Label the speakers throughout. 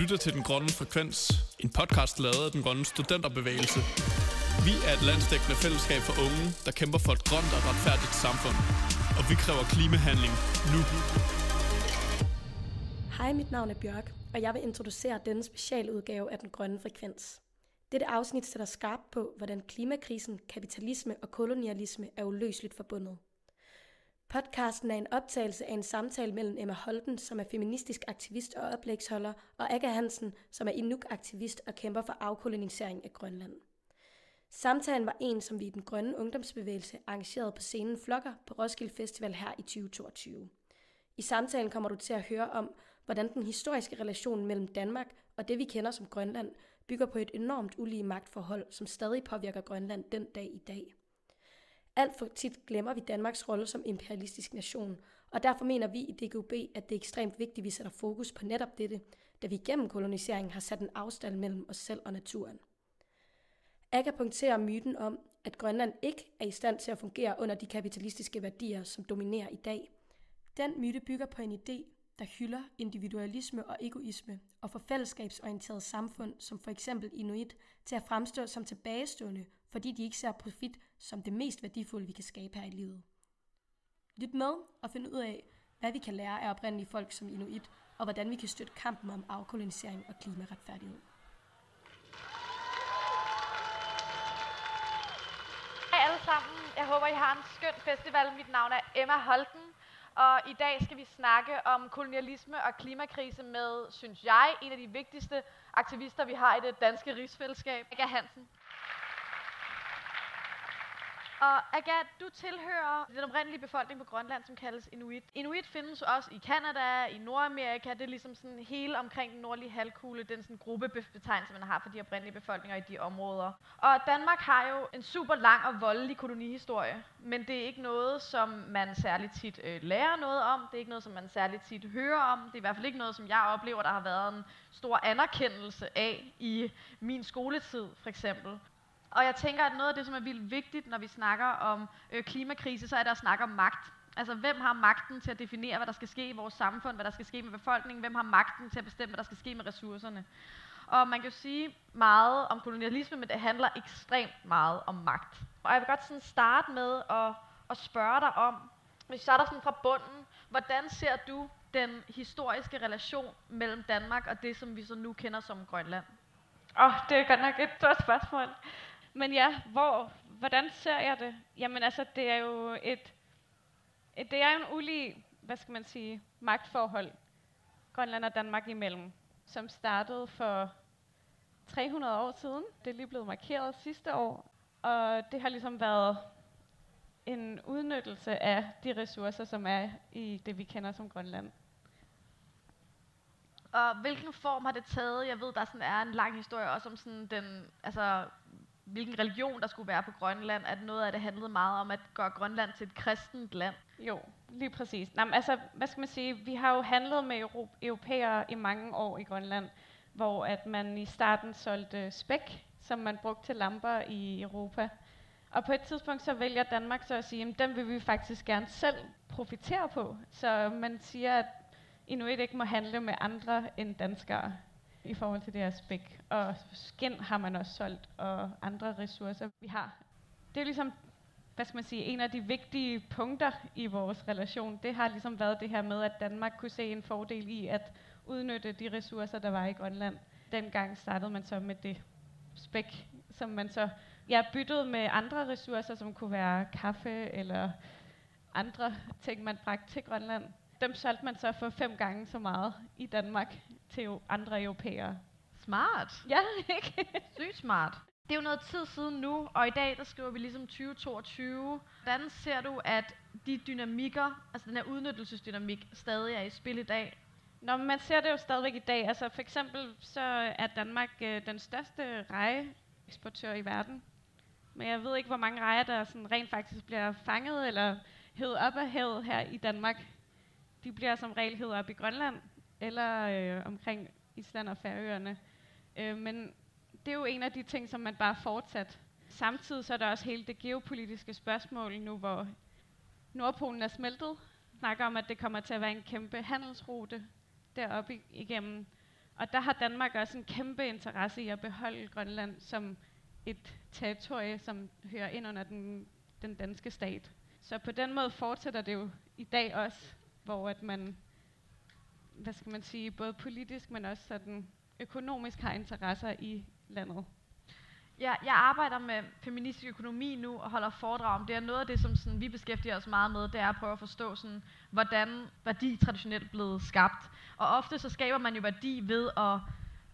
Speaker 1: lytter til Den Grønne Frekvens, en podcast lavet af Den Grønne Studenterbevægelse. Vi er et landsdækkende fællesskab for unge, der kæmper for et grønt og retfærdigt samfund. Og vi kræver klimahandling nu.
Speaker 2: Hej, mit navn er Bjørk, og jeg vil introducere denne specialudgave af Den Grønne Frekvens. Dette afsnit sætter skarpt på, hvordan klimakrisen, kapitalisme og kolonialisme er uløseligt forbundet. Podcasten er en optagelse af en samtale mellem Emma Holten, som er feministisk aktivist og oplægsholder, og Aga Hansen, som er Inuk-aktivist og kæmper for afkolonisering af Grønland. Samtalen var en, som vi i den grønne ungdomsbevægelse arrangerede på scenen Flokker på Roskilde Festival her i 2022. I samtalen kommer du til at høre om, hvordan den historiske relation mellem Danmark og det, vi kender som Grønland, bygger på et enormt ulige magtforhold, som stadig påvirker Grønland den dag i dag. Alt for tit glemmer vi Danmarks rolle som imperialistisk nation, og derfor mener vi i DGUB, at det er ekstremt vigtigt, at vi sætter fokus på netop dette, da vi gennem koloniseringen har sat en afstand mellem os selv og naturen. Akka punkterer myten om, at Grønland ikke er i stand til at fungere under de kapitalistiske værdier, som dominerer i dag. Den myte bygger på en idé, der hylder individualisme og egoisme og får fællesskabsorienteret samfund, som for eksempel Inuit, til at fremstå som tilbagestående, fordi de ikke ser profit som det mest værdifulde, vi kan skabe her i livet. Lyt med og find ud af, hvad vi kan lære af oprindelige folk som Inuit, og hvordan vi kan støtte kampen om afkolonisering og klimaretfærdighed.
Speaker 3: Hej alle sammen. Jeg håber, I har en skøn festival. Mit navn er Emma Holten. Og i dag skal vi snakke om kolonialisme og klimakrise med, synes jeg, en af de vigtigste aktivister, vi har i det danske rigsfællesskab, Aga Hansen. Og Agat, du tilhører den oprindelige befolkning på Grønland, som kaldes Inuit. Inuit findes også i Kanada, i Nordamerika. Det er ligesom sådan hele omkring den nordlige halvkugle. Den sådan gruppebetegnelse, man har for de oprindelige befolkninger i de områder. Og Danmark har jo en super lang og voldelig kolonihistorie. Men det er ikke noget, som man særligt tit øh, lærer noget om. Det er ikke noget, som man særligt tit hører om. Det er i hvert fald ikke noget, som jeg oplever, der har været en stor anerkendelse af i min skoletid, for eksempel. Og jeg tænker, at noget af det, som er vildt vigtigt, når vi snakker om øh, klimakrise, så er det at snakke om magt. Altså, hvem har magten til at definere, hvad der skal ske i vores samfund, hvad der skal ske med befolkningen, hvem har magten til at bestemme, hvad der skal ske med ressourcerne. Og man kan jo sige meget om kolonialisme, men det handler ekstremt meget om magt. Og jeg vil godt sådan starte med at, at spørge dig om, hvis vi starter sådan fra bunden, hvordan ser du den historiske relation mellem Danmark og det, som vi så nu kender som Grønland?
Speaker 4: Åh, oh, det er godt nok et stort spørgsmål. Men ja, hvor, hvordan ser jeg det? Jamen altså, det er jo et, et det er jo en ulig, hvad skal man sige, magtforhold Grønland og Danmark imellem, som startede for 300 år siden. Det er lige blevet markeret sidste år, og det har ligesom været en udnyttelse af de ressourcer, som er i det, vi kender som Grønland.
Speaker 3: Og hvilken form har det taget? Jeg ved, der sådan er en lang historie også om sådan den, altså, hvilken religion der skulle være på Grønland. At noget af det handlede meget om at gøre Grønland til et kristent land.
Speaker 4: Jo, lige præcis. Nå, altså, hvad skal man sige? Vi har jo handlet med euro- europæere i mange år i Grønland, hvor at man i starten solgte spæk, som man brugte til lamper i Europa. Og på et tidspunkt så vælger Danmark så at sige, at dem vil vi faktisk gerne selv profitere på. Så man siger, at Inuit ikke må handle med andre end danskere i forhold til det her spæk. Og skin har man også solgt, og andre ressourcer, vi har. Det er ligesom, hvad skal man sige, en af de vigtige punkter i vores relation. Det har ligesom været det her med, at Danmark kunne se en fordel i at udnytte de ressourcer, der var i Grønland. Dengang startede man så med det spæk, som man så ja, byttede med andre ressourcer, som kunne være kaffe eller andre ting, man bragte til Grønland dem solgte man så for fem gange så meget i Danmark til andre europæere.
Speaker 3: Smart.
Speaker 4: Ja, ikke?
Speaker 3: Sygt smart. Det er jo noget tid siden nu, og i dag der skriver vi ligesom 2022. Hvordan ser du, at de dynamikker, altså den her udnyttelsesdynamik, stadig er i spil i dag?
Speaker 4: Nå, men man ser det jo stadigvæk i dag. Altså for eksempel så er Danmark øh, den største rejeeksportør i verden. Men jeg ved ikke, hvor mange rejer, der sådan rent faktisk bliver fanget eller hævet op af havet her i Danmark de bliver som regel hedder op i Grønland, eller øh, omkring Island og Færøerne. Øh, men det er jo en af de ting, som man bare fortsat. Samtidig så er der også hele det geopolitiske spørgsmål nu, hvor Nordpolen er smeltet. Snakker om, at det kommer til at være en kæmpe handelsrute deroppe igennem. Og der har Danmark også en kæmpe interesse i at beholde Grønland som et territorie, som hører ind under den, den danske stat. Så på den måde fortsætter det jo i dag også, hvor at man, hvad skal man sige, både politisk, men også sådan økonomisk har interesser i landet.
Speaker 3: Ja, jeg arbejder med feministisk økonomi nu og holder foredrag om det, og noget af det, som sådan, vi beskæftiger os meget med, det er at prøve at forstå, sådan, hvordan værdi traditionelt blevet skabt. Og ofte så skaber man jo værdi ved at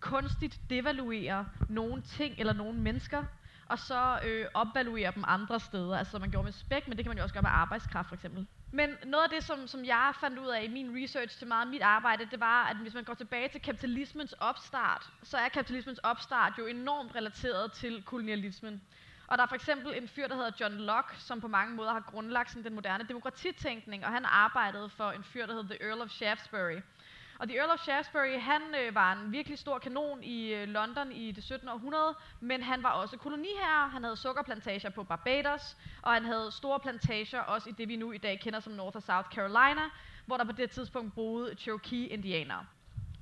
Speaker 3: kunstigt devaluere nogle ting eller nogle mennesker, og så øh, opvaluere dem andre steder. Altså man gjorde med spæk, men det kan man jo også gøre med arbejdskraft for eksempel. Men noget af det, som, som jeg fandt ud af i min research til meget af mit arbejde, det var, at hvis man går tilbage til kapitalismens opstart, så er kapitalismens opstart jo enormt relateret til kolonialismen. Og der er for eksempel en fyr, der hedder John Locke, som på mange måder har grundlagt sådan, den moderne demokratitænkning, og han arbejdede for en fyr, der hedder The Earl of Shaftesbury. Og The Earl of Shaftesbury, han øh, var en virkelig stor kanon i øh, London i det 17. århundrede, men han var også koloniherre. Han havde sukkerplantager på Barbados, og han havde store plantager også i det, vi nu i dag kender som North og South Carolina, hvor der på det tidspunkt boede Cherokee-indianere.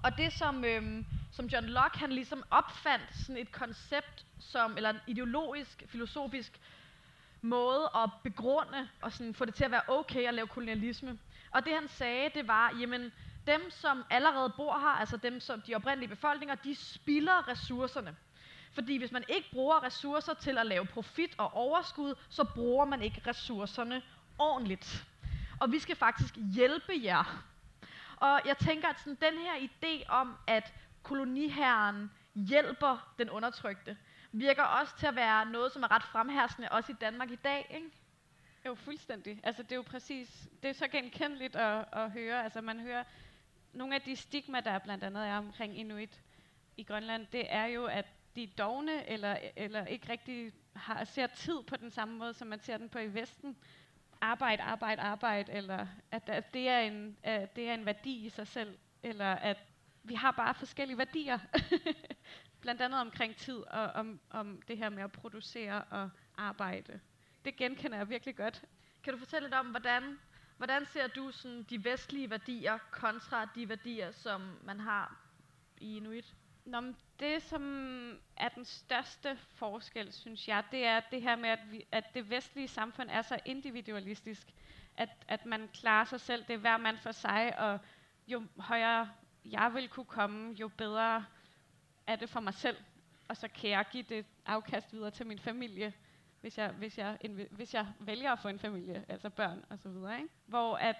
Speaker 3: Og det, som, øh, som John Locke han ligesom opfandt, sådan et koncept, som, eller en ideologisk, filosofisk måde at begrunde og sådan få det til at være okay at lave kolonialisme. Og det han sagde, det var, jamen, dem, som allerede bor her, altså dem, som de oprindelige befolkninger, de spilder ressourcerne. Fordi hvis man ikke bruger ressourcer til at lave profit og overskud, så bruger man ikke ressourcerne ordentligt. Og vi skal faktisk hjælpe jer. Og jeg tænker, at sådan den her idé om, at koloniherren hjælper den undertrykte, virker også til at være noget, som er ret fremherskende også i Danmark i dag, ikke?
Speaker 4: Jo, fuldstændig. Altså, det er jo præcis, det er så genkendeligt at, at høre. Altså, man hører nogle af de stigma, der blandt andet er omkring Inuit i Grønland, det er jo, at de er dogne, eller, eller ikke rigtig har, ser tid på den samme måde, som man ser den på i Vesten. Arbejde, arbejde, arbejde, eller at, at, det, er en, at det er en værdi i sig selv, eller at vi har bare forskellige værdier. blandt andet omkring tid, og om, om det her med at producere og arbejde. Det genkender jeg virkelig godt.
Speaker 3: Kan du fortælle lidt om, hvordan Hvordan ser du sådan de vestlige værdier kontra de værdier, som man har i Inuit?
Speaker 4: Nå, men det, som er den største forskel, synes jeg, det er det her med, at, vi, at det vestlige samfund er så individualistisk, at, at man klarer sig selv, det er hver mand for sig, og jo højere jeg vil kunne komme, jo bedre er det for mig selv, og så kan jeg give det afkast videre til min familie hvis jeg, hvis jeg, hvis jeg vælger at få en familie, altså børn og så videre. Ikke? Hvor at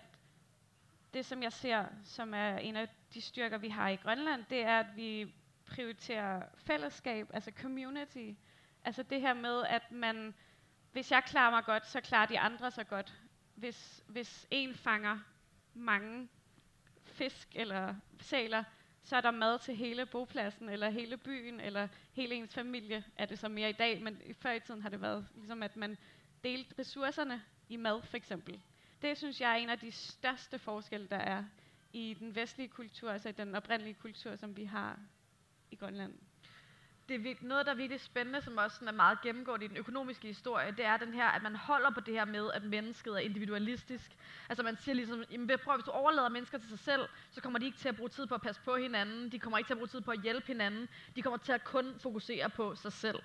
Speaker 4: det, som jeg ser, som er en af de styrker, vi har i Grønland, det er, at vi prioriterer fællesskab, altså community. Altså det her med, at man, hvis jeg klarer mig godt, så klarer de andre sig godt. Hvis, hvis en fanger mange fisk eller sæler, så er der mad til hele bopladsen, eller hele byen, eller hele ens familie, er det så mere i dag, men før i tiden har det været ligesom, at man delte ressourcerne i mad, for eksempel. Det synes jeg er en af de største forskelle, der er i den vestlige kultur, altså i den oprindelige kultur, som vi har i Grønland
Speaker 3: det er noget, der er virkelig spændende, som også er meget gennemgået i den økonomiske historie, det er den her, at man holder på det her med, at mennesket er individualistisk. Altså man siger ligesom, jamen, prøv, hvis du overlader mennesker til sig selv, så kommer de ikke til at bruge tid på at passe på hinanden, de kommer ikke til at bruge tid på at hjælpe hinanden, de kommer til at kun fokusere på sig selv.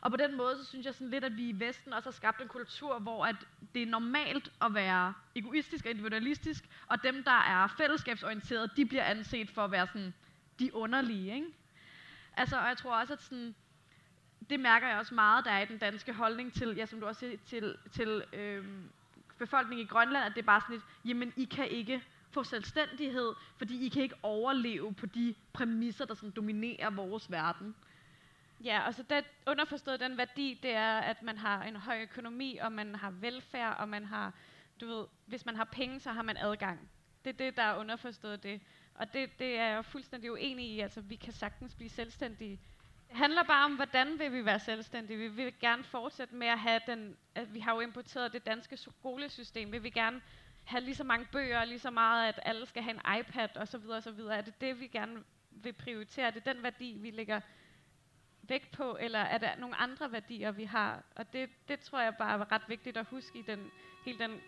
Speaker 3: Og på den måde, så synes jeg sådan lidt, at vi i Vesten også har skabt en kultur, hvor at det er normalt at være egoistisk og individualistisk, og dem, der er fællesskabsorienterede, de bliver anset for at være sådan de underlige, ikke? Altså, og jeg tror også, at sådan, det mærker jeg også meget, der er i den danske holdning til, ja, som du også siger, til, til øhm, befolkningen i Grønland, at det er bare sådan lidt, jamen I kan ikke få selvstændighed, fordi I kan ikke overleve på de præmisser, der sådan dominerer vores verden.
Speaker 4: Ja, og så det, underforstået den værdi, det er, at man har en høj økonomi, og man har velfærd, og man har, du ved, hvis man har penge, så har man adgang. Det er det, der er underforstået det. Og det, det er jeg fuldstændig uenig i. Altså, vi kan sagtens blive selvstændige. Det handler bare om, hvordan vil vi være selvstændige. Vi vil gerne fortsætte med at have den... At vi har jo importeret det danske skolesystem. Vi vil gerne have lige så mange bøger, lige så meget, at alle skal have en iPad osv. osv. Er det det, vi gerne vil prioritere? Er det den værdi, vi lægger vægt på, eller er der nogle andre værdier, vi har? Og det, det tror jeg bare er ret vigtigt at huske i den, hele den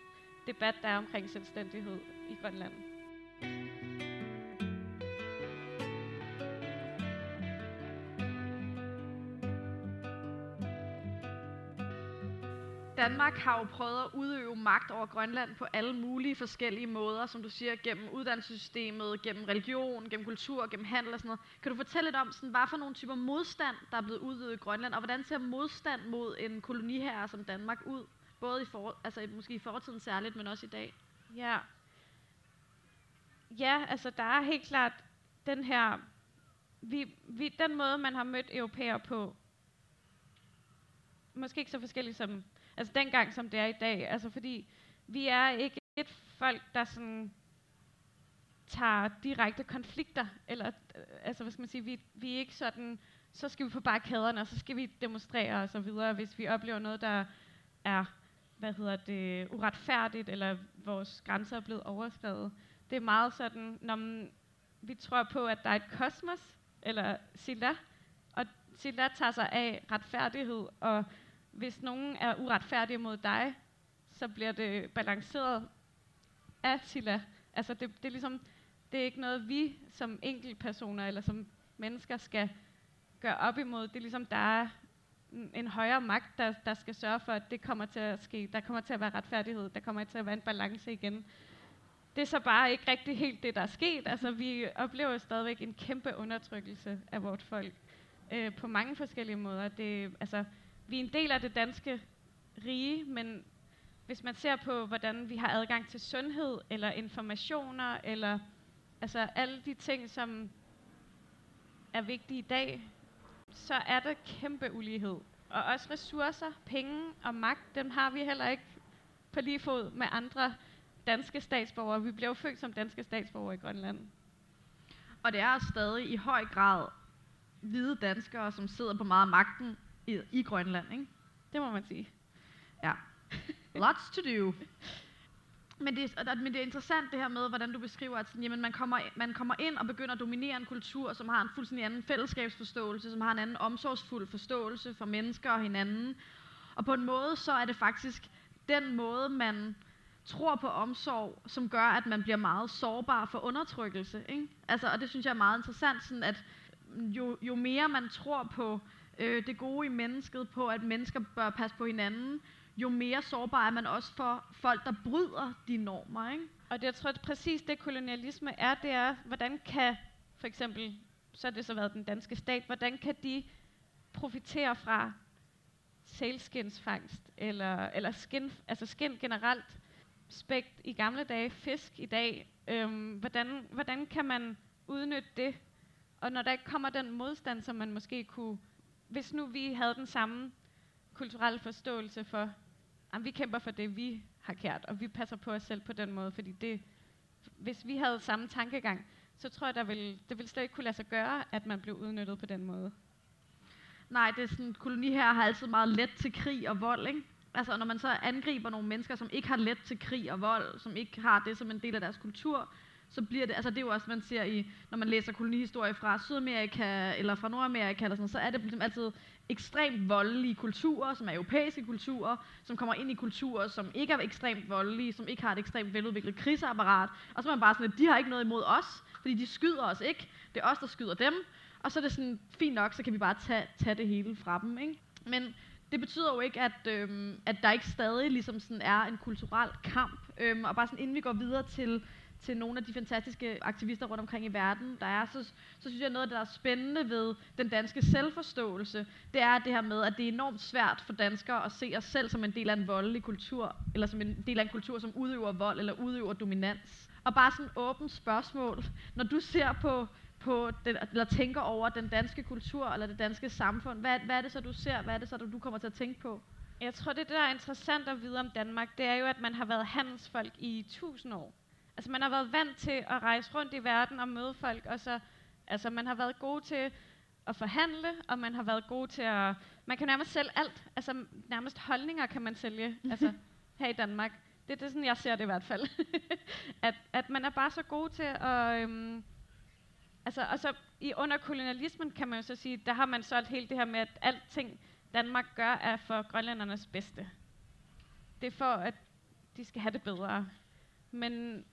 Speaker 4: debat, der er omkring selvstændighed i Grønland.
Speaker 3: Danmark har jo prøvet at udøve magt over Grønland på alle mulige forskellige måder, som du siger, gennem uddannelsessystemet, gennem religion, gennem kultur, gennem handel og sådan noget. Kan du fortælle lidt om, sådan, hvad for nogle typer modstand, der er blevet udøvet i Grønland, og hvordan ser modstand mod en koloniherre som Danmark ud? Både i for, altså måske i fortiden særligt, men også i dag.
Speaker 4: Ja. Ja, altså der er helt klart den her, vi, vi, den måde, man har mødt europæer på, måske ikke så forskellig som, altså dengang som det er i dag, altså fordi vi er ikke et folk, der sådan tager direkte konflikter, eller øh, altså hvad skal man sige, vi, vi er ikke sådan, så skal vi på barrikaderne, og så skal vi demonstrere og så videre, hvis vi oplever noget, der er, hvad hedder det, uretfærdigt, eller vores grænser er blevet overskrevet. Det er meget sådan, når man, vi tror på, at der er et kosmos, eller Silla, og Silla tager sig af retfærdighed, og hvis nogen er uretfærdige mod dig, så bliver det balanceret af Silla. Altså det, det er ligesom, det er ikke noget, vi som enkeltpersoner eller som mennesker skal gøre op imod. Det er ligesom, der er en højere magt, der, der skal sørge for, at det kommer til at ske. Der kommer til at være retfærdighed, der kommer til at være en balance igen. Det er så bare ikke rigtig helt det, der er sket. Altså, vi oplever stadigvæk en kæmpe undertrykkelse af vores folk øh, på mange forskellige måder. Det, altså, vi er en del af det danske rige, men hvis man ser på, hvordan vi har adgang til sundhed, eller informationer, eller altså alle de ting, som er vigtige i dag, så er der kæmpe ulighed. Og også ressourcer, penge og magt, dem har vi heller ikke på lige fod med andre danske statsborgere. Vi blev født som danske statsborgere i Grønland.
Speaker 3: Og det er stadig i høj grad hvide danskere, som sidder på meget af magten i, i Grønland, ikke?
Speaker 4: Det må man sige.
Speaker 3: Ja. Lots to do. Men det, er, men det er interessant det her med, hvordan du beskriver, at sådan, jamen, man, kommer, man kommer ind og begynder at dominere en kultur, som har en fuldstændig anden fællesskabsforståelse, som har en anden omsorgsfuld forståelse for mennesker og hinanden. Og på en måde, så er det faktisk den måde, man tror på omsorg, som gør, at man bliver meget sårbar for undertrykkelse. Ikke? Altså, og det synes jeg er meget interessant, sådan at jo, jo mere man tror på øh, det gode i mennesket, på at mennesker bør passe på hinanden, jo mere sårbar er man også for folk, der bryder de normer. Ikke?
Speaker 4: Og det, jeg tror, at præcis det kolonialisme er, det er, hvordan kan for eksempel, så har det så været den danske stat, hvordan kan de profitere fra sælskinsfangst, eller, eller skin, altså skin generelt, spægt i gamle dage, fisk i dag. Øhm, hvordan, hvordan kan man udnytte det? Og når der ikke kommer den modstand, som man måske kunne hvis nu vi havde den samme kulturelle forståelse for, at vi kæmper for det, vi har kært, og vi passer på os selv på den måde, fordi det, hvis vi havde samme tankegang, så tror jeg, der ville, det ville slet ikke kunne lade sig gøre, at man blev udnyttet på den måde.
Speaker 3: Nej, det er sådan, koloni her har altid meget let til krig og vold, ikke? Altså, når man så angriber nogle mennesker, som ikke har let til krig og vold, som ikke har det som en del af deres kultur, så bliver det, altså det er jo også, man ser i, når man læser kolonihistorie fra Sydamerika eller fra Nordamerika, eller sådan, så er det ligesom altid ekstremt voldelige kulturer, som er europæiske kulturer, som kommer ind i kulturer, som ikke er ekstremt voldelige, som ikke har et ekstremt veludviklet krigsapparat, og så er man bare sådan, at de har ikke noget imod os, fordi de skyder os ikke, det er os, der skyder dem, og så er det sådan, fint nok, så kan vi bare tage, tage det hele fra dem, ikke? Men det betyder jo ikke, at, øhm, at der ikke stadig ligesom sådan er en kulturel kamp, øhm, og bare sådan inden vi går videre til til nogle af de fantastiske aktivister rundt omkring i verden, der er, så, så synes jeg, noget af det, der er spændende ved den danske selvforståelse, det er det her med, at det er enormt svært for danskere at se os selv som en del af en voldelig kultur, eller som en del af en kultur, som udøver vold eller udøver dominans. Og bare sådan et åbent spørgsmål, når du ser på, på den, eller tænker over den danske kultur eller det danske samfund, hvad, hvad er det så, du ser? Hvad er det så, du kommer til at tænke på?
Speaker 4: Jeg tror, det, der er interessant at vide om Danmark, det er jo, at man har været handelsfolk i tusind år. Altså man har været vant til at rejse rundt i verden og møde folk, og så, altså man har været god til at forhandle, og man har været god til at, man kan nærmest sælge alt, altså nærmest holdninger kan man sælge, altså her i Danmark. Det, det er sådan, jeg ser det i hvert fald. at, at man er bare så god til at, øhm, altså, og så i under kolonialismen kan man jo så sige, der har man solgt helt det her med, at alting Danmark gør, er for grønlændernes bedste. Det er for, at de skal have det bedre. Men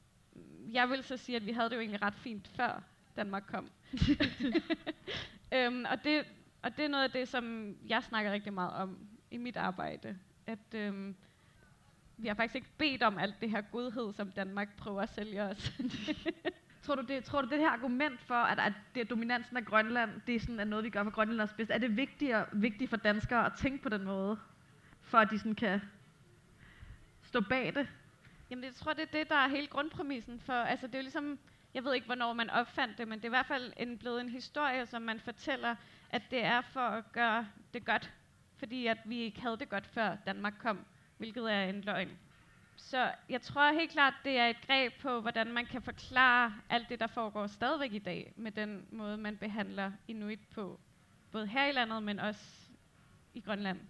Speaker 4: jeg vil så sige, at vi havde det jo egentlig ret fint før Danmark kom. øhm, og, det, og det er noget af det, som jeg snakker rigtig meget om i mit arbejde. at øhm, vi har faktisk ikke bedt om alt det her godhed, som Danmark prøver at sælge os.
Speaker 3: Tror du, det, tror du det her argument for, at, at det er dominansen af Grønland, det er, sådan, er noget, vi gør for Grønlanders bedste, er det vigtigere, vigtigt for danskere at tænke på den måde, for at de sådan kan stå bag det?
Speaker 4: Jamen, jeg tror, det er det, der er hele grundpræmissen for, altså det er jo ligesom, jeg ved ikke, hvornår man opfandt det, men det er i hvert fald en, blevet en historie, som man fortæller, at det er for at gøre det godt, fordi at vi ikke havde det godt, før Danmark kom, hvilket er en løgn. Så jeg tror helt klart, det er et greb på, hvordan man kan forklare alt det, der foregår stadigvæk i dag, med den måde, man behandler inuit på. Både her i landet, men også i Grønland.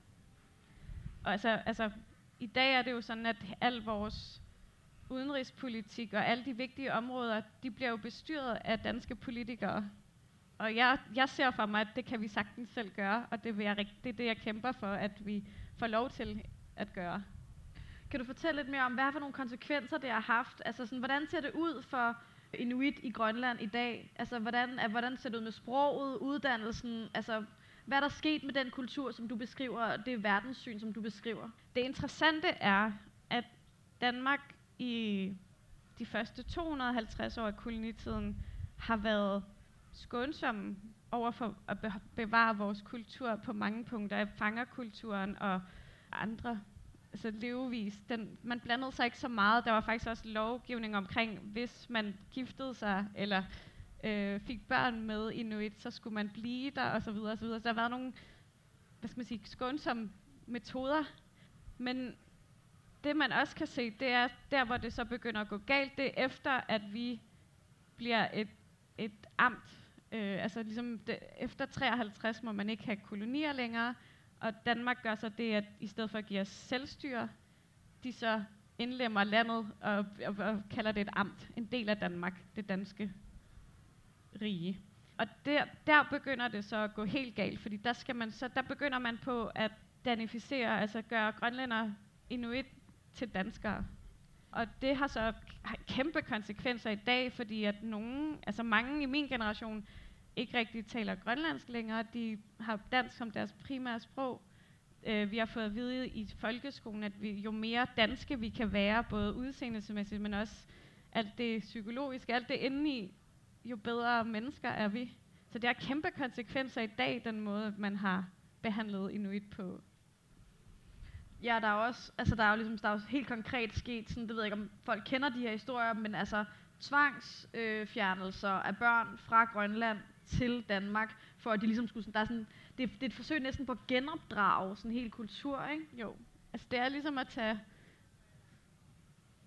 Speaker 4: Og altså, altså, i dag er det jo sådan, at al vores udenrigspolitik og alle de vigtige områder, de bliver jo bestyret af danske politikere. Og jeg, jeg ser for mig, at det kan vi sagtens selv gøre, og det, vil jeg, det er det, jeg kæmper for, at vi får lov til at gøre.
Speaker 3: Kan du fortælle lidt mere om, hvad for nogle konsekvenser det har haft? Altså, sådan, hvordan ser det ud for inuit i Grønland i dag? Altså, hvordan, er, hvordan ser det ud med sproget, uddannelsen? Altså, hvad er der sket med den kultur, som du beskriver, og det verdenssyn, som du beskriver?
Speaker 4: Det interessante er, at Danmark i de første 250 år af kolonitiden har været skånsomme over for at bevare vores kultur på mange punkter. Fangerkulturen og andre altså levevis, den, man blandede sig ikke så meget. Der var faktisk også lovgivning omkring, hvis man giftede sig, eller øh, fik børn med Inuit, så skulle man blive der, og så videre, og så videre. Så der har været nogle, hvad skal man sige, skånsomme metoder. Men det man også kan se, det er der, hvor det så begynder at gå galt, det er efter, at vi bliver et, et amt. Øh, altså ligesom det, efter 53 må man ikke have kolonier længere, og Danmark gør så det, at i stedet for at give os selvstyre, de så indlemmer landet og, og, og kalder det et amt, en del af Danmark, det danske rige. Og der, der begynder det så at gå helt galt, fordi der, skal man så, der begynder man på at danificere, altså gøre grønlænder inuit til danskere. Og det har så kæmpe konsekvenser i dag, fordi at nogen, altså mange i min generation, ikke rigtig taler grønlandsk længere. De har dansk som deres primære sprog. Øh, vi har fået at vide i folkeskolen, at vi, jo mere danske vi kan være, både udseendemæssigt, men også alt det psykologiske, alt det indeni, jo bedre mennesker er vi. Så det har kæmpe konsekvenser i dag, den måde, man har behandlet inuit på.
Speaker 3: Ja, der er også, altså der er jo ligesom, der er jo helt konkret sket, sådan, det ved jeg ikke, om folk kender de her historier, men altså tvangsfjernelser øh, af børn fra Grønland til Danmark, for at de ligesom skulle, sådan, der er sådan, det, det er et forsøg næsten på at genopdrage sådan en hel kultur, ikke?
Speaker 4: Jo, altså det er ligesom at tage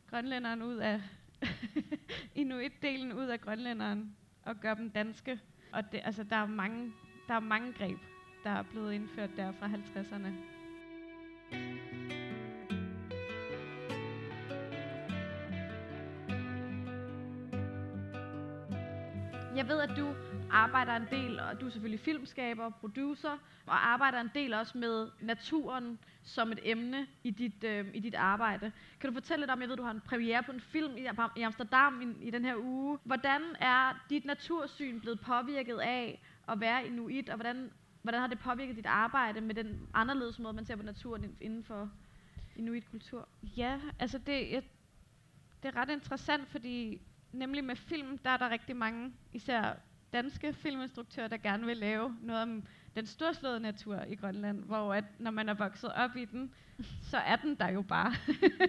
Speaker 4: grønlænderen ud af, inuit-delen ud af grønlænderen og gøre dem danske. Og det, altså, der, er mange, der er mange greb, der er blevet indført der fra 50'erne.
Speaker 3: Jeg ved, at du arbejder en del, og du er selvfølgelig filmskaber, producer, og arbejder en del også med naturen som et emne i dit, øh, i dit arbejde. Kan du fortælle lidt om, jeg ved, du har en premiere på en film i, i Amsterdam i, i den her uge. Hvordan er dit natursyn blevet påvirket af at være inuit, og hvordan, hvordan har det påvirket dit arbejde med den anderledes måde, man ser på naturen inden for inuit-kultur?
Speaker 4: Ja, altså det, jeg, det er ret interessant, fordi nemlig med film, der er der rigtig mange, især danske filminstruktører, der gerne vil lave noget om den storslåede natur i Grønland, hvor at, når man er vokset op i den, så er den der jo bare.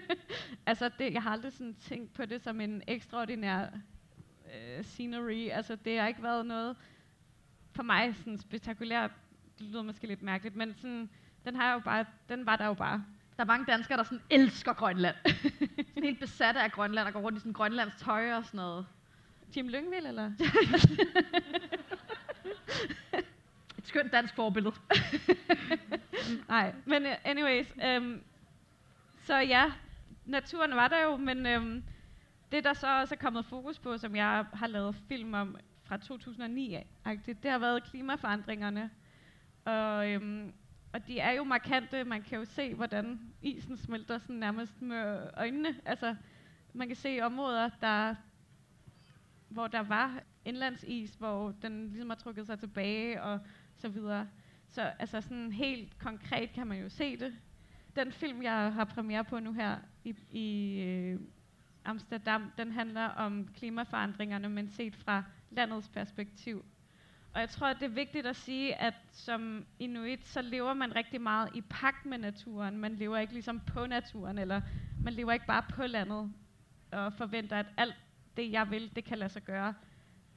Speaker 4: altså, det, jeg har aldrig sådan tænkt på det som en ekstraordinær øh, scenery. Altså, det har ikke været noget for mig sådan spektakulært. Det lyder måske lidt mærkeligt, men sådan, den, har jo bare, den var der jo bare.
Speaker 3: Der er mange danskere, der sådan elsker Grønland. sådan helt besatte af Grønland og går rundt i sådan Grønlands tøj og sådan noget.
Speaker 4: Jim Lyngvild, eller?
Speaker 3: Et skønt dansk forbillede.
Speaker 4: Nej, men uh, anyways. Um, så ja, naturen var der jo, men um, det der så også er kommet fokus på, som jeg har lavet film om fra 2009, det har været klimaforandringerne. Og, um, og de er jo markante. Man kan jo se, hvordan isen smelter sådan nærmest med øjnene. Altså, man kan se områder, der hvor der var indlandsis, hvor den ligesom har trukket sig tilbage og så videre. Så altså sådan helt konkret kan man jo se det. den film, jeg har premiere på nu her i, i øh, Amsterdam, den handler om klimaforandringerne, men set fra landets perspektiv. Og jeg tror, at det er vigtigt at sige, at som inuit, så lever man rigtig meget i pagt med naturen. Man lever ikke ligesom på naturen, eller man lever ikke bare på landet og forventer, at alt det, jeg vil, det kan lade sig gøre.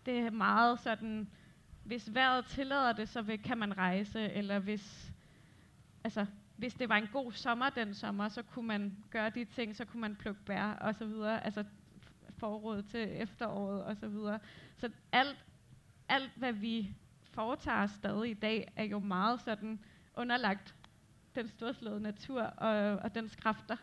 Speaker 4: Det er meget sådan, hvis vejret tillader det, så vil, kan man rejse, eller hvis, altså, hvis det var en god sommer den sommer, så kunne man gøre de ting, så kunne man plukke bær og så videre, altså forråd til efteråret og så videre. Så alt, alt, hvad vi foretager stadig i dag, er jo meget sådan underlagt den storslåede natur og, og dens kræfter.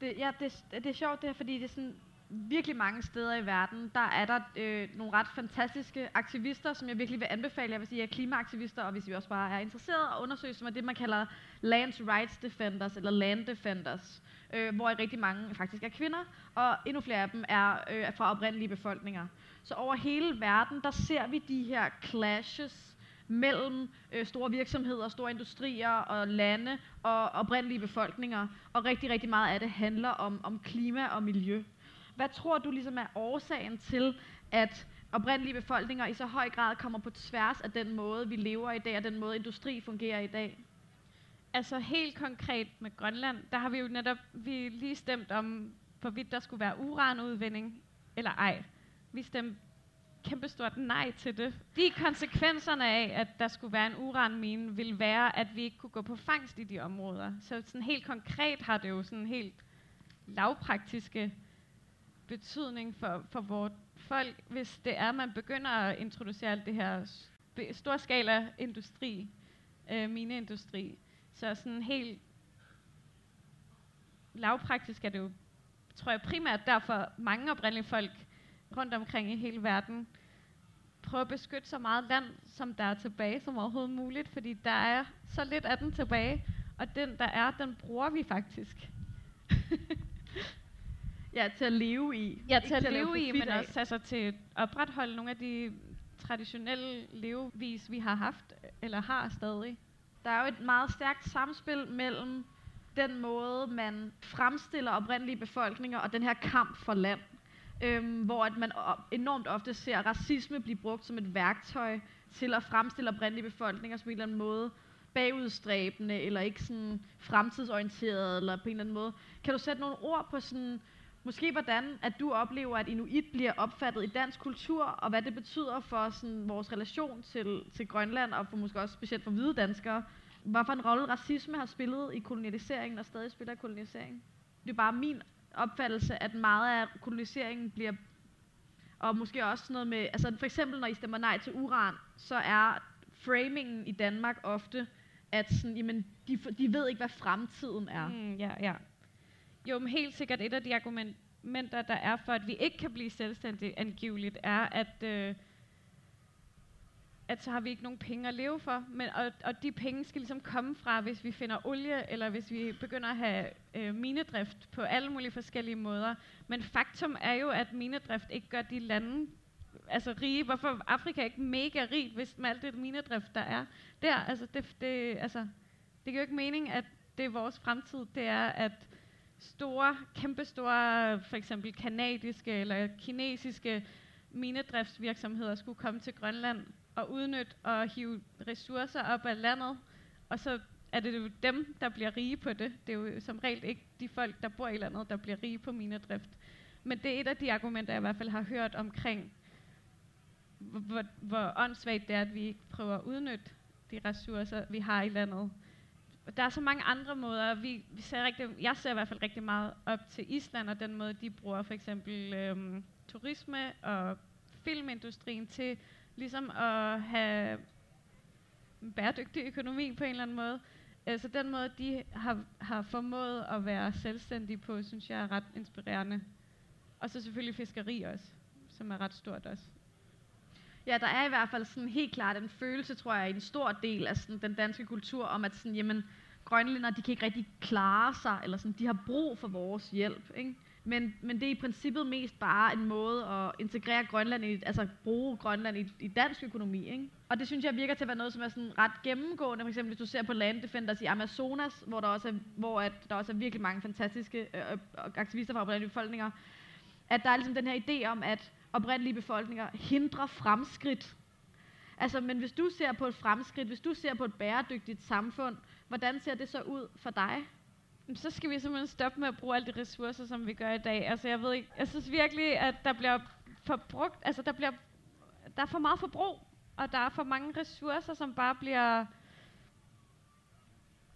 Speaker 3: Det, ja, det, det er sjovt det her, fordi det er sådan, virkelig mange steder i verden, der er der øh, nogle ret fantastiske aktivister, som jeg virkelig vil anbefale. Jeg vil sige, at klimaaktivister, og hvis vi også bare er interesseret at undersøge, som er det, man kalder Land Rights Defenders, eller Land Defenders, øh, hvor rigtig mange faktisk er kvinder, og endnu flere af dem er øh, fra oprindelige befolkninger. Så over hele verden, der ser vi de her clashes mellem øh, store virksomheder, store industrier og lande og oprindelige befolkninger. Og rigtig, rigtig meget af det handler om, om klima og miljø. Hvad tror du ligesom er årsagen til, at oprindelige befolkninger i så høj grad kommer på tværs af den måde, vi lever i dag, og den måde, industri fungerer i dag?
Speaker 4: Altså helt konkret med Grønland, der har vi jo netop vi lige stemt om, hvorvidt der skulle være uranudvinding eller ej. Vi stemte kæmpestort nej til det. De konsekvenserne af, at der skulle være en uranmine, vil være, at vi ikke kunne gå på fangst i de områder. Så sådan helt konkret har det jo sådan helt lavpraktiske betydning for, for vores folk, hvis det er, at man begynder at introducere alt det her storskala industri, øh, mineindustri. Så sådan helt lavpraktisk er det jo, tror jeg primært derfor mange oprindelige folk rundt omkring i hele verden prøver at beskytte så meget land, som der er tilbage som overhovedet muligt, fordi der er så lidt af den tilbage, og den der er, den bruger vi faktisk.
Speaker 3: Ja, til at leve i.
Speaker 4: Ja, til, at, at leve i, men af. også altså, til at opretholde nogle af de traditionelle levevis, vi har haft, eller har stadig.
Speaker 3: Der er jo et meget stærkt samspil mellem den måde, man fremstiller oprindelige befolkninger og den her kamp for land. Øhm, hvor at man enormt ofte ser racisme blive brugt som et værktøj til at fremstille oprindelige befolkninger som en eller anden måde bagudstræbende, eller ikke sådan fremtidsorienteret, eller på en eller anden måde. Kan du sætte nogle ord på sådan, Måske hvordan, at du oplever, at inuit bliver opfattet i dansk kultur, og hvad det betyder for sådan, vores relation til, til Grønland, og for måske også specielt for hvide danskere. Hvad for en rolle racisme har spillet i koloniseringen, og stadig spiller i koloniseringen? Det er bare min opfattelse, at meget af koloniseringen bliver, og måske også noget med, altså for eksempel når I stemmer nej til uran, så er framingen i Danmark ofte, at sådan, jamen, de, de ved ikke, hvad fremtiden er.
Speaker 4: Mm, ja, ja. Jo, men helt sikkert et af de argumenter, der er for, at vi ikke kan blive selvstændige angiveligt, er, at, øh, at så har vi ikke nogen penge at leve for. Men, og, og de penge skal ligesom komme fra, hvis vi finder olie, eller hvis vi begynder at have øh, minedrift på alle mulige forskellige måder. Men faktum er jo, at minedrift ikke gør de lande altså rige. Hvorfor Afrika er ikke mega rig, hvis med alt det minedrift, der er der? Altså, det, det, altså, det giver jo ikke mening, at det er vores fremtid. Det er, at store, kæmpestore, for eksempel kanadiske eller kinesiske minedriftsvirksomheder skulle komme til Grønland og udnytte og hive ressourcer op af landet, og så er det jo dem, der bliver rige på det. Det er jo som regel ikke de folk, der bor i landet, der bliver rige på minedrift. Men det er et af de argumenter, jeg i hvert fald har hørt omkring, hvor, hvor åndssvagt det er, at vi ikke prøver at udnytte de ressourcer, vi har i landet der er så mange andre måder. Vi, vi ser rigtig, jeg ser i hvert fald rigtig meget op til Island og den måde, de bruger for eksempel øhm, turisme og filmindustrien til ligesom at have en bæredygtig økonomi på en eller anden måde. Altså den måde, de har, har formået at være selvstændige på, synes jeg er ret inspirerende. Og så selvfølgelig fiskeri også, som er ret stort også.
Speaker 3: Ja, der er i hvert fald sådan helt klart en følelse, tror jeg, i en stor del af sådan, den danske kultur, om at sådan, jamen, grønlænder, de kan ikke rigtig klare sig, eller sådan, de har brug for vores hjælp. Ikke? Men, men det er i princippet mest bare en måde at integrere Grønland i, altså bruge Grønland i, i dansk økonomi, ikke? Og det synes jeg virker til at være noget, som er sådan ret gennemgående. For eksempel hvis du ser på Land Defenders i Amazonas, hvor der også er, hvor at der også er virkelig mange fantastiske øh, øh, aktivister fra oprindelige befolkninger, at der er ligesom den her idé om, at oprindelige befolkninger hindrer fremskridt. Altså, men hvis du ser på et fremskridt, hvis du ser på et bæredygtigt samfund, hvordan ser det så ud for dig?
Speaker 4: Så skal vi simpelthen stoppe med at bruge alle de ressourcer, som vi gør i dag. Altså, jeg ved ikke, jeg synes virkelig, at der bliver forbrugt, altså der bliver, der er for meget forbrug, og der er for mange ressourcer, som bare bliver,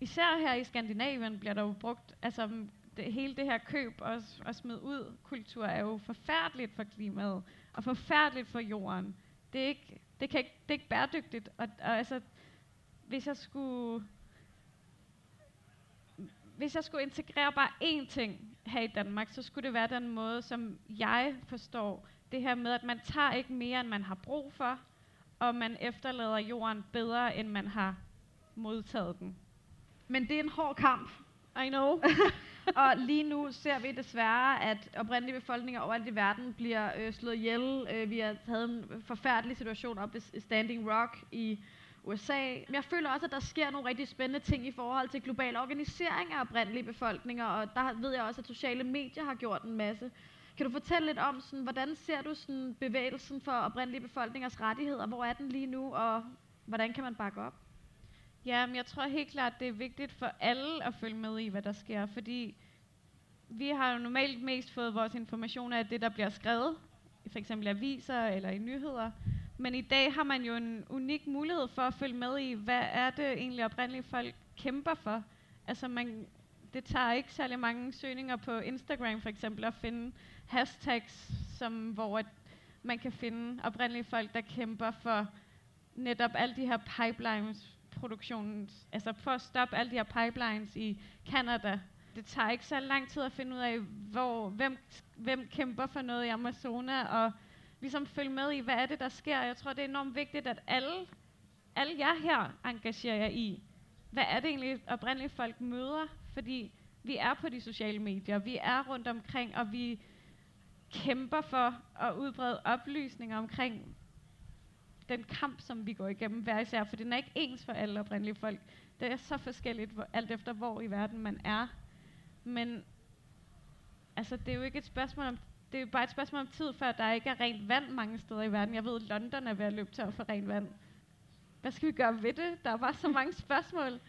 Speaker 4: især her i Skandinavien bliver der jo brugt, altså det, hele det her køb og, og smid ud kultur er jo forfærdeligt for klimaet, og forfærdeligt for jorden. Det er ikke, det kan ikke, det er ikke bæredygtigt, og, og altså, hvis jeg skulle hvis jeg skulle integrere bare én ting her i Danmark, så skulle det være den måde, som jeg forstår det her med, at man tager ikke mere, end man har brug for, og man efterlader jorden bedre, end man har modtaget den.
Speaker 3: Men det er en hård kamp.
Speaker 4: I know.
Speaker 3: og lige nu ser vi desværre, at oprindelige befolkninger overalt i verden bliver øh, slået ihjel. Øh, vi har taget en forfærdelig situation op i Standing Rock i USA. Men jeg føler også, at der sker nogle rigtig spændende ting i forhold til global organisering af oprindelige befolkninger, og der ved jeg også, at sociale medier har gjort en masse. Kan du fortælle lidt om, sådan, hvordan ser du sådan, bevægelsen for oprindelige befolkningers rettigheder? Hvor er den lige nu, og hvordan kan man bakke op?
Speaker 4: Ja, men jeg tror helt klart, det er vigtigt for alle at følge med i, hvad der sker, fordi vi har jo normalt mest fået vores information af det, der bliver skrevet, i f.eks. aviser eller i nyheder. Men i dag har man jo en unik mulighed for at følge med i, hvad er det egentlig oprindelige folk kæmper for. Altså man, det tager ikke særlig mange søgninger på Instagram for eksempel at finde hashtags, som, hvor at man kan finde oprindelige folk, der kæmper for netop alle de her pipelines produktionen, altså for at stoppe alle de her pipelines i Canada. Det tager ikke så lang tid at finde ud af, hvor, hvem, hvem kæmper for noget i Amazonas, og ligesom følge med i, hvad er det, der sker. Jeg tror, det er enormt vigtigt, at alle, alle jer her engagerer jer i, hvad er det egentlig oprindeligt folk møder, fordi vi er på de sociale medier, vi er rundt omkring, og vi kæmper for at udbrede oplysninger omkring den kamp, som vi går igennem hver især, for den er ikke ens for alle oprindelige folk. Det er så forskelligt, hvor, alt efter hvor i verden man er. Men altså, det er jo ikke et spørgsmål om det er bare et spørgsmål om tid, før der ikke er rent vand mange steder i verden. Jeg ved, at London er ved at løbe tør for rent vand. Hvad skal vi gøre ved det? Der er bare så mange spørgsmål.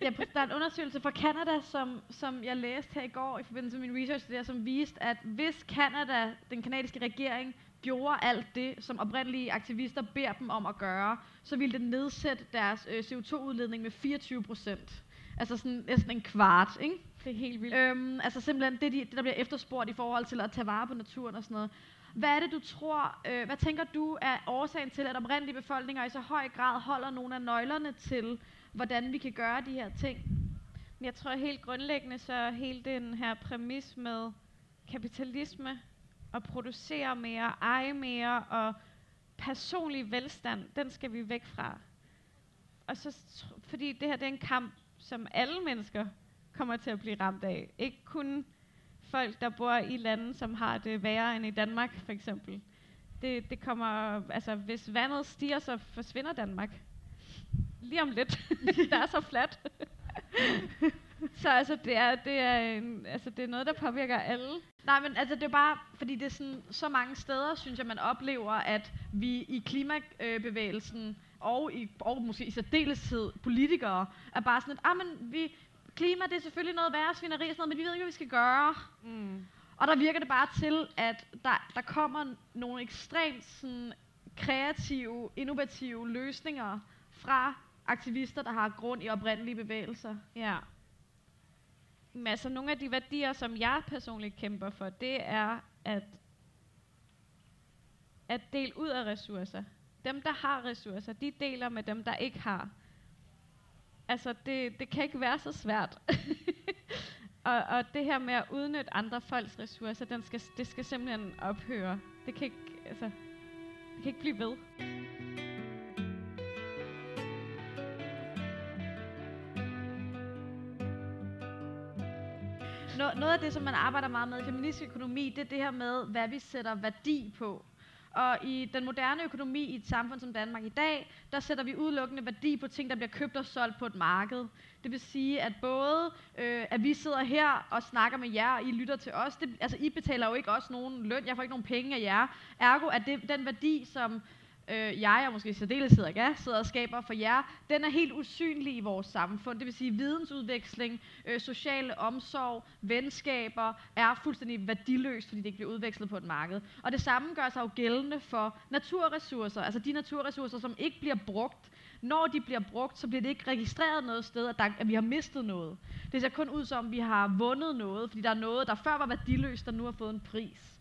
Speaker 3: ja, der er en undersøgelse fra Canada, som, som jeg læste her i går i forbindelse med min research, der, som viste, at hvis Canada, den kanadiske regering, gjorde alt det, som oprindelige aktivister beder dem om at gøre, så ville det nedsætte deres øh, CO2-udledning med 24 procent. Altså sådan næsten en kvart, ikke?
Speaker 4: Det er helt vildt.
Speaker 3: Øhm, altså simpelthen det, de, det, der bliver efterspurgt i forhold til at tage vare på naturen og sådan noget. Hvad er det, du tror, øh, hvad tænker du er årsagen til, at oprindelige befolkninger i så høj grad holder nogle af nøglerne til, hvordan vi kan gøre de her ting?
Speaker 4: Jeg tror helt grundlæggende, så hele den her præmis med kapitalisme, at producere mere, eje mere og personlig velstand, den skal vi væk fra. Og så, fordi det her det er en kamp, som alle mennesker kommer til at blive ramt af. Ikke kun folk, der bor i lande, som har det værre end i Danmark, for eksempel. Det, det kommer, altså hvis vandet stiger, så forsvinder Danmark. Lige om lidt. der er så fladt. så altså, det er, det, er en, altså, det er noget, der påvirker alle.
Speaker 3: Nej, men altså, det er bare, fordi det er sådan, så mange steder, synes jeg, man oplever, at vi i klimabevægelsen, og, i, og måske i særdeleshed politikere, er bare sådan, at ah, men vi, klima, det er selvfølgelig noget værre svineri og sådan noget, men vi ved ikke, hvad vi skal gøre. Mm. Og der virker det bare til, at der, der kommer nogle ekstremt sådan, kreative, innovative løsninger fra aktivister, der har grund i oprindelige bevægelser.
Speaker 4: Ja. Men altså nogle af de værdier, som jeg personligt kæmper for, det er at, at dele ud af ressourcer. Dem, der har ressourcer, de deler med dem, der ikke har. Altså, det, det kan ikke være så svært. og, og det her med at udnytte andre folks ressourcer, den skal, det skal simpelthen ophøre. Det kan ikke, altså, det kan ikke blive ved.
Speaker 3: no, noget af det, som man arbejder meget med i feministisk økonomi, det er det her med, hvad vi sætter værdi på. Og i den moderne økonomi i et samfund som Danmark i dag, der sætter vi udelukkende værdi på ting, der bliver købt og solgt på et marked. Det vil sige, at både øh, at vi sidder her og snakker med jer, og I lytter til os, det, altså I betaler jo ikke også nogen løn, jeg får ikke nogen penge af jer. Ergo at det, den værdi, som øh, jeg og måske i særdeleshed ikke sidder og skaber for jer, den er helt usynlig i vores samfund. Det vil sige, vidensudveksling, øh, sociale omsorg, venskaber er fuldstændig værdiløst, fordi det ikke bliver udvekslet på et marked. Og det samme gør sig jo gældende for naturressourcer, altså de naturressourcer, som ikke bliver brugt. Når de bliver brugt, så bliver det ikke registreret noget sted, at, der, at vi har mistet noget. Det ser kun ud som, vi har vundet noget, fordi der er noget, der før var værdiløst, der nu har fået en pris.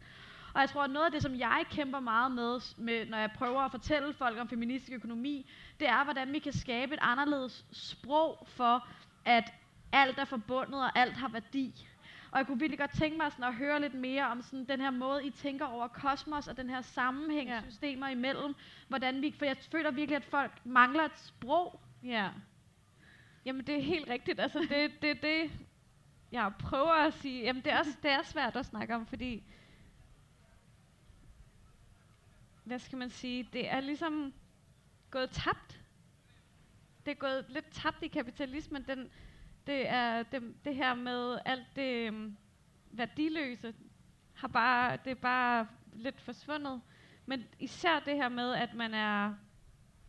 Speaker 3: Og jeg tror, at noget af det, som jeg kæmper meget med, med, når jeg prøver at fortælle folk om feministisk økonomi, det er, hvordan vi kan skabe et anderledes sprog for, at alt er forbundet, og alt har værdi. Og jeg kunne virkelig godt tænke mig sådan at høre lidt mere om sådan den her måde, I tænker over kosmos og den her sammenhæng ja. systemer imellem. Hvordan vi, for jeg føler virkelig, at folk mangler et sprog.
Speaker 4: Ja. Jamen det er helt rigtigt. Altså det det, det jeg prøver at sige. Jamen det er, også, det er svært at snakke om, fordi hvad skal man sige, det er ligesom gået tabt. Det er gået lidt tabt i kapitalismen. Den, det er det, det her med alt det um, værdiløse, har bare, det er bare lidt forsvundet. Men især det her med, at man er,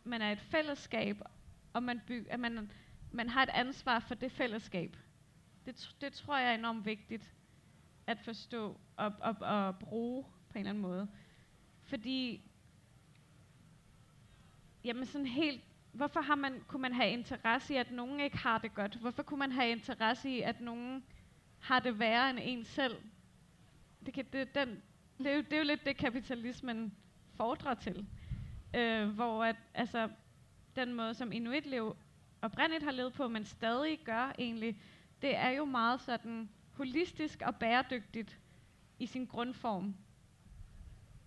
Speaker 4: man er et fællesskab, og man, byg, at man, man har et ansvar for det fællesskab. Det, det tror jeg er enormt vigtigt at forstå og, og, og bruge på en eller anden måde. Fordi jamen sådan helt, hvorfor har man, kunne man have interesse i, at nogen ikke har det godt? Hvorfor kunne man have interesse i, at nogen har det værre end en selv? Det, kan, det, den, det, er jo, det er jo lidt det, kapitalismen fordrer til. Øh, hvor at, altså, den måde, som Inuit lev oprindeligt har levet på, men stadig gør egentlig, det er jo meget sådan holistisk og bæredygtigt i sin grundform.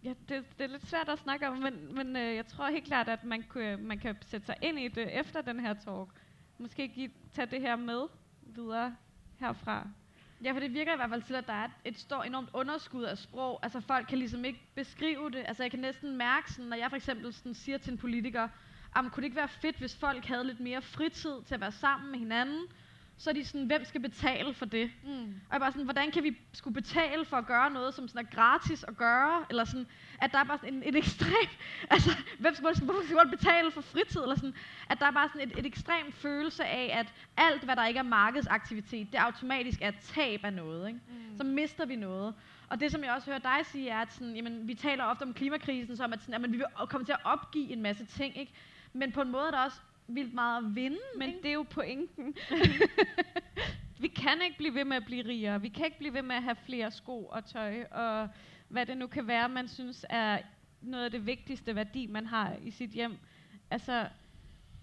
Speaker 4: Ja, det, det er lidt svært at snakke om, men, men øh, jeg tror helt klart, at man, kunne, man kan sætte sig ind i det efter den her talk. Måske give, tage det her med videre herfra.
Speaker 3: Ja, for det virker i hvert fald til, at der er et, stort enormt underskud af sprog. Altså folk kan ligesom ikke beskrive det. Altså jeg kan næsten mærke, sådan, når jeg for eksempel sådan, siger til en politiker, kunne det ikke være fedt, hvis folk havde lidt mere fritid til at være sammen med hinanden, så er de sådan, hvem skal betale for det? Mm. Og jeg er bare sådan, hvordan kan vi skulle betale for at gøre noget, som sådan er gratis at gøre? Eller sådan, at der er bare sådan en, et ekstrem, altså, hvem skal, hvorfor skal man betale for fritid? Eller sådan, at der er bare sådan et, et ekstrem følelse af, at alt, hvad der ikke er markedsaktivitet, det automatisk er tab af noget. Ikke? Mm. Så mister vi noget. Og det, som jeg også hører dig sige, er, at sådan, jamen, vi taler ofte om klimakrisen, som at sådan, jamen, vi vil komme til at opgive en masse ting. Ikke? Men på en måde er der også vildt meget at vinde.
Speaker 4: Men ikke? det er jo pointen. vi kan ikke blive ved med at blive rigere. Vi kan ikke blive ved med at have flere sko og tøj, og hvad det nu kan være, man synes er noget af det vigtigste værdi, man har i sit hjem. Altså,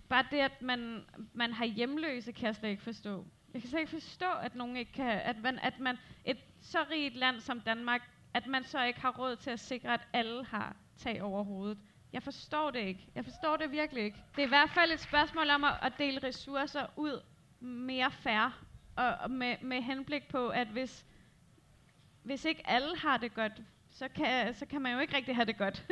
Speaker 4: bare det, at man, man har hjemløse, kan jeg slet ikke forstå. Jeg kan slet ikke forstå, at nogen ikke kan, at man, at man, et så rigt land som Danmark, at man så ikke har råd til at sikre, at alle har tag over hovedet. Jeg forstår det ikke. Jeg forstår det virkelig ikke. Det er i hvert fald et spørgsmål om at, at dele ressourcer ud mere fair, og, og med, med henblik på, at hvis, hvis ikke alle har det godt, så kan, så kan man jo ikke rigtig have det godt.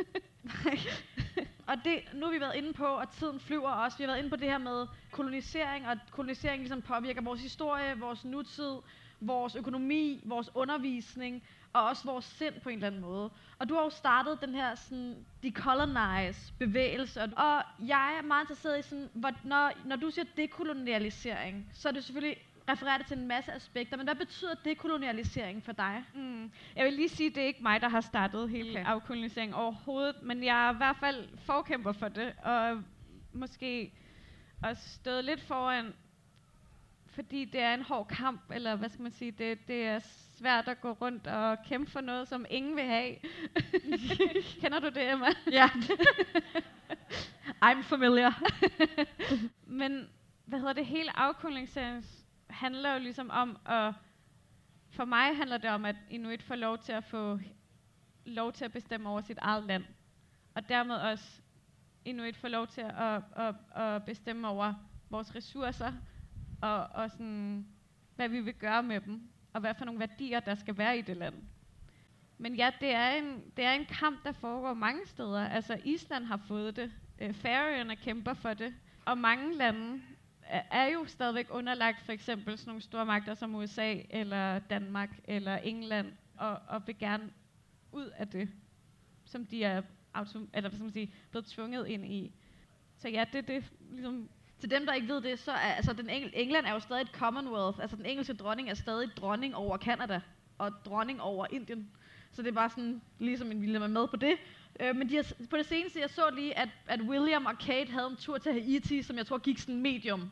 Speaker 3: og det, nu har vi været inde på, og tiden flyver også, vi har været inde på det her med kolonisering, og kolonisering ligesom påvirker vores historie, vores nutid, vores økonomi, vores undervisning, og også vores sind på en eller anden måde. Og du har jo startet den her sådan, decolonize bevægelse, og jeg er meget interesseret i sådan, hvor, når, når du siger dekolonialisering, så er det selvfølgelig refererer til en masse aspekter, men hvad betyder dekolonialisering for dig? Mm.
Speaker 4: Jeg vil lige sige, at det er ikke mig, der har startet hele okay. afkoloniseringen overhovedet, men jeg er i hvert fald forkæmper for det, og måske også stået lidt foran, fordi det er en hård kamp, eller hvad skal man sige, det, det er svært at gå rundt og kæmpe for noget, som ingen vil have. Kender du det, Emma?
Speaker 3: Ja. I'm familiar.
Speaker 4: Men hvad hedder det, hele afkoloniseringen handler jo ligesom om at, for mig handler det om, at Inuit får lov til at få lov til at bestemme over sit eget land. Og dermed også Inuit får lov til at, at, at bestemme over vores ressourcer, og, og sådan, hvad vi vil gøre med dem og hvad for nogle værdier, der skal være i det land. Men ja, det er en, det er en kamp, der foregår mange steder. Altså Island har fået det, øh, Færøerne kæmper for det, og mange lande er, jo stadigvæk underlagt for eksempel sådan nogle store magter som USA eller Danmark eller England, og, og vil gerne ud af det, som de er autom- eller, hvad skal man sige, blevet tvunget ind i. Så ja, det er det, ligesom
Speaker 3: til dem, der ikke ved det, så er altså, den Engl- England er jo stadig et Commonwealth. Altså den engelske dronning er stadig dronning over Kanada og dronning over Indien. Så det er bare sådan, ligesom en ville med på det. Øh, men de har, på det seneste, jeg så lige, at, at William og Kate havde en tur til Haiti, som jeg tror gik sådan medium.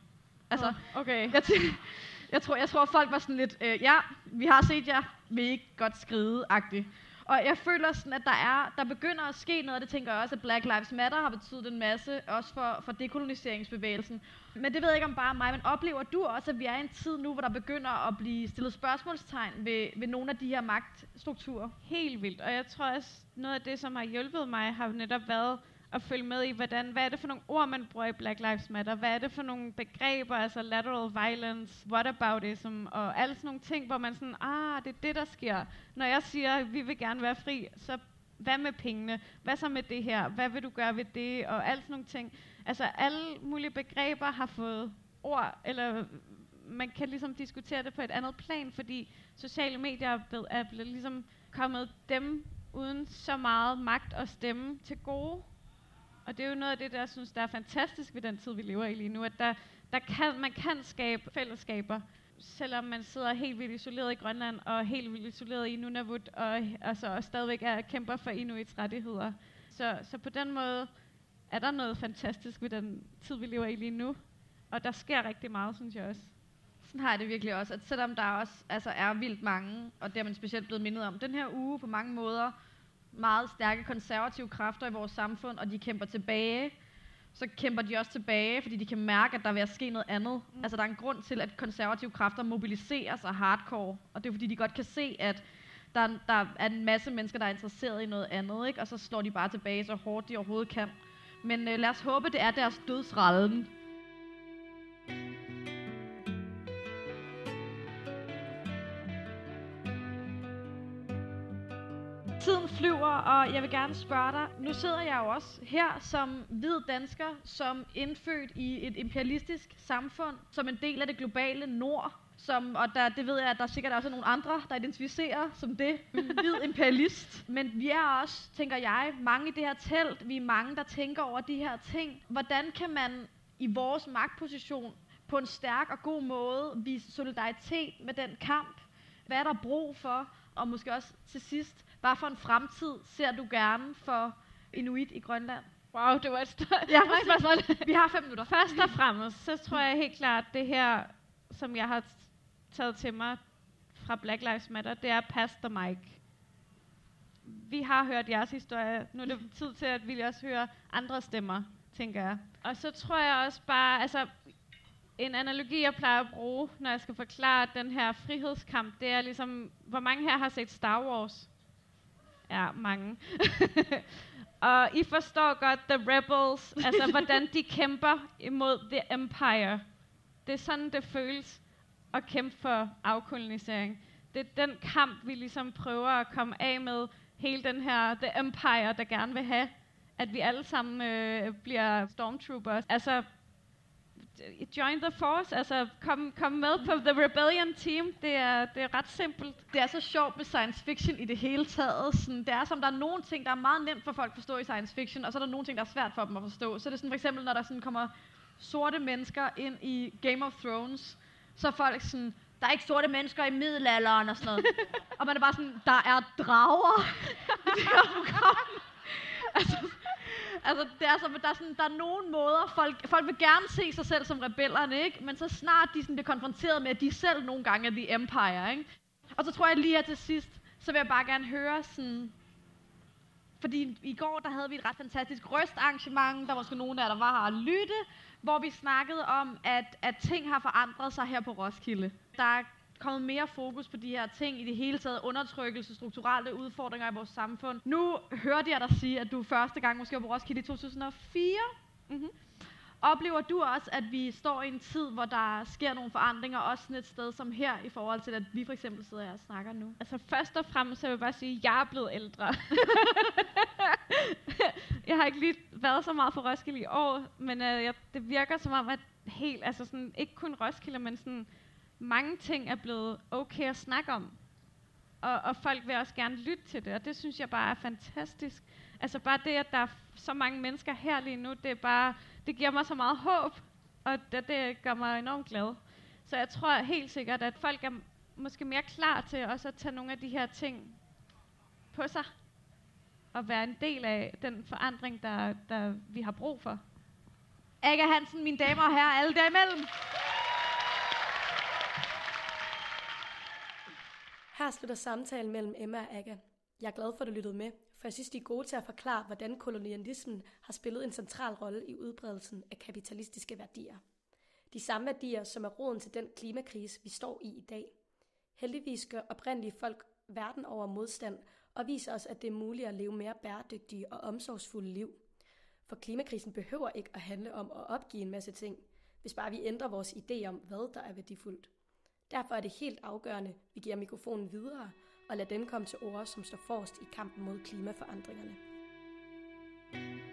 Speaker 3: Altså,
Speaker 4: okay.
Speaker 3: jeg, tæ- jeg, tror, jeg tror, folk var sådan lidt, øh, ja, vi har set jer, vil I ikke godt skride-agtigt. Og jeg føler sådan, at der, er, der begynder at ske noget, og det tænker jeg også, at Black Lives Matter har betydet en masse, også for, for dekoloniseringsbevægelsen. Men det ved jeg ikke om bare mig, men oplever du også, at vi er i en tid nu, hvor der begynder at blive stillet spørgsmålstegn ved, ved nogle af de her magtstrukturer?
Speaker 4: Helt vildt. Og jeg tror også, noget af det, som har hjulpet mig, har netop været at følge med i, hvordan, hvad er det for nogle ord, man bruger i Black Lives Matter? Hvad er det for nogle begreber, altså lateral violence, whataboutism, og alle sådan nogle ting, hvor man sådan, ah, det er det, der sker. Når jeg siger, at vi vil gerne være fri, så hvad med pengene? Hvad så med det her? Hvad vil du gøre ved det? Og alle sådan nogle ting. Altså alle mulige begreber har fået ord, eller man kan ligesom diskutere det på et andet plan, fordi sociale medier er blevet, er blevet ligesom kommet dem uden så meget magt og stemme til gode. Og det er jo noget af det, der jeg synes, der er fantastisk ved den tid, vi lever i lige nu, at der, der kan, man kan skabe fællesskaber, selvom man sidder helt vildt isoleret i Grønland, og helt vildt isoleret i Nunavut, og, altså, og stadigvæk er kæmper for Inuits rettigheder. Så, så på den måde er der noget fantastisk ved den tid, vi lever i lige nu. Og der sker rigtig meget, synes jeg også.
Speaker 3: Sådan har jeg det virkelig også, at selvom der også altså, er vildt mange, og det er man specielt blevet mindet om, den her uge på mange måder, meget stærke konservative kræfter i vores samfund, og de kæmper tilbage, så kæmper de også tilbage, fordi de kan mærke, at der vil ske noget andet. Mm. Altså der er en grund til, at konservative kræfter mobiliserer sig hardcore, og det er fordi, de godt kan se, at der, der er en masse mennesker, der er interesseret i noget andet, ikke? og så slår de bare tilbage så hårdt, de overhovedet kan. Men øh, lad os håbe, det er deres dødsrallen. Tiden flyver, og jeg vil gerne spørge dig. Nu sidder jeg jo også her som hvid dansker, som indfødt i et imperialistisk samfund, som en del af det globale nord. Som, og der, det ved jeg, at der sikkert også er nogle andre, der identificerer som det, hvid imperialist. Men vi er også, tænker jeg, mange i det her telt. Vi er mange, der tænker over de her ting. Hvordan kan man i vores magtposition på en stærk og god måde vise solidaritet med den kamp? Hvad er der brug for? Og måske også til sidst, hvad for en fremtid ser du gerne for Inuit i Grønland?
Speaker 4: Wow, det var et stort
Speaker 3: Ja,
Speaker 4: spørgsmål.
Speaker 3: Vi har fem minutter.
Speaker 4: Først og fremmest, så tror jeg helt klart, det her, som jeg har taget til mig fra Black Lives Matter, det er pass the mic. Vi har hørt jeres historie. Nu er det tid til, at vi også hører andre stemmer, tænker jeg. Og så tror jeg også bare, altså en analogi, jeg plejer at bruge, når jeg skal forklare den her frihedskamp, det er ligesom, hvor mange her har set Star Wars? Ja, mange. og I forstår godt The Rebels, altså hvordan de kæmper imod The Empire. Det er sådan, det føles at kæmpe for afkolonisering. Det er den kamp, vi ligesom prøver at komme af med. Hele den her The Empire, der gerne vil have, at vi alle sammen øh, bliver stormtroopers. Altså, join the force, altså kom, kom med på The Rebellion Team. Det er, det er ret simpelt.
Speaker 3: Det er så sjovt med science fiction i det hele taget. Sådan, det er som, der er nogle ting, der er meget nemt for folk at forstå i science fiction, og så er der nogle ting, der er svært for dem at forstå. Så det er sådan for eksempel, når der sådan kommer sorte mennesker ind i Game of Thrones, så er folk sådan, der er ikke sorte mennesker i middelalderen og sådan noget. og man er bare sådan, der er drager i det her program. altså, altså, det er som, der er, sådan, der er nogle måder, folk, folk vil gerne se sig selv som rebellerne, ikke? Men så snart de sådan bliver konfronteret med, at de selv nogle gange er The Empire, ikke? Og så tror jeg lige her til sidst, så vil jeg bare gerne høre sådan, fordi i går, der havde vi et ret fantastisk røstarrangement, der var måske nogen af jer, der var her at lytte, hvor vi snakkede om, at, at ting har forandret sig her på Roskilde. Der er kommet mere fokus på de her ting i det hele taget, undertrykkelse, strukturelle udfordringer i vores samfund. Nu hørte jeg dig sige, at du første gang måske var på Roskilde i 2004.
Speaker 4: Mm-hmm.
Speaker 3: Oplever du også, at vi står i en tid, hvor der sker nogle forandringer, også sådan et sted som her, i forhold til, at vi for eksempel sidder her og snakker nu?
Speaker 4: Altså først og fremmest, så vil jeg bare sige, at jeg er blevet ældre. jeg har ikke lige været så meget for Roskilde i år, men øh, jeg, det virker som om, at helt, altså sådan, ikke kun Roskilde, men sådan, mange ting er blevet okay at snakke om. Og, og folk vil også gerne lytte til det, og det synes jeg bare er fantastisk. Altså bare det, at der er så mange mennesker her lige nu, det er bare, det giver mig så meget håb, og det, det gør mig enormt glad. Så jeg tror helt sikkert, at folk er måske mere klar til også at tage nogle af de her ting på sig, og være en del af den forandring, der, der vi har brug for.
Speaker 3: Aga Hansen, mine damer og herrer, alle derimellem.
Speaker 2: Her slutter samtalen mellem Emma og Aga. Jeg er glad for, at du lyttede med, for jeg synes, de er gode til at forklare, hvordan kolonialismen har spillet en central rolle i udbredelsen af kapitalistiske værdier. De samme værdier, som er roden til den klimakrise, vi står i i dag. Heldigvis gør oprindelige folk verden over modstand og viser os, at det er muligt at leve mere bæredygtige og omsorgsfulde liv. For klimakrisen behøver ikke at handle om at opgive en masse ting, hvis bare vi ændrer vores idé om, hvad der er værdifuldt. Derfor er det helt afgørende, at vi giver mikrofonen videre og lader den komme til ord, som står forrest i kampen mod klimaforandringerne. thank you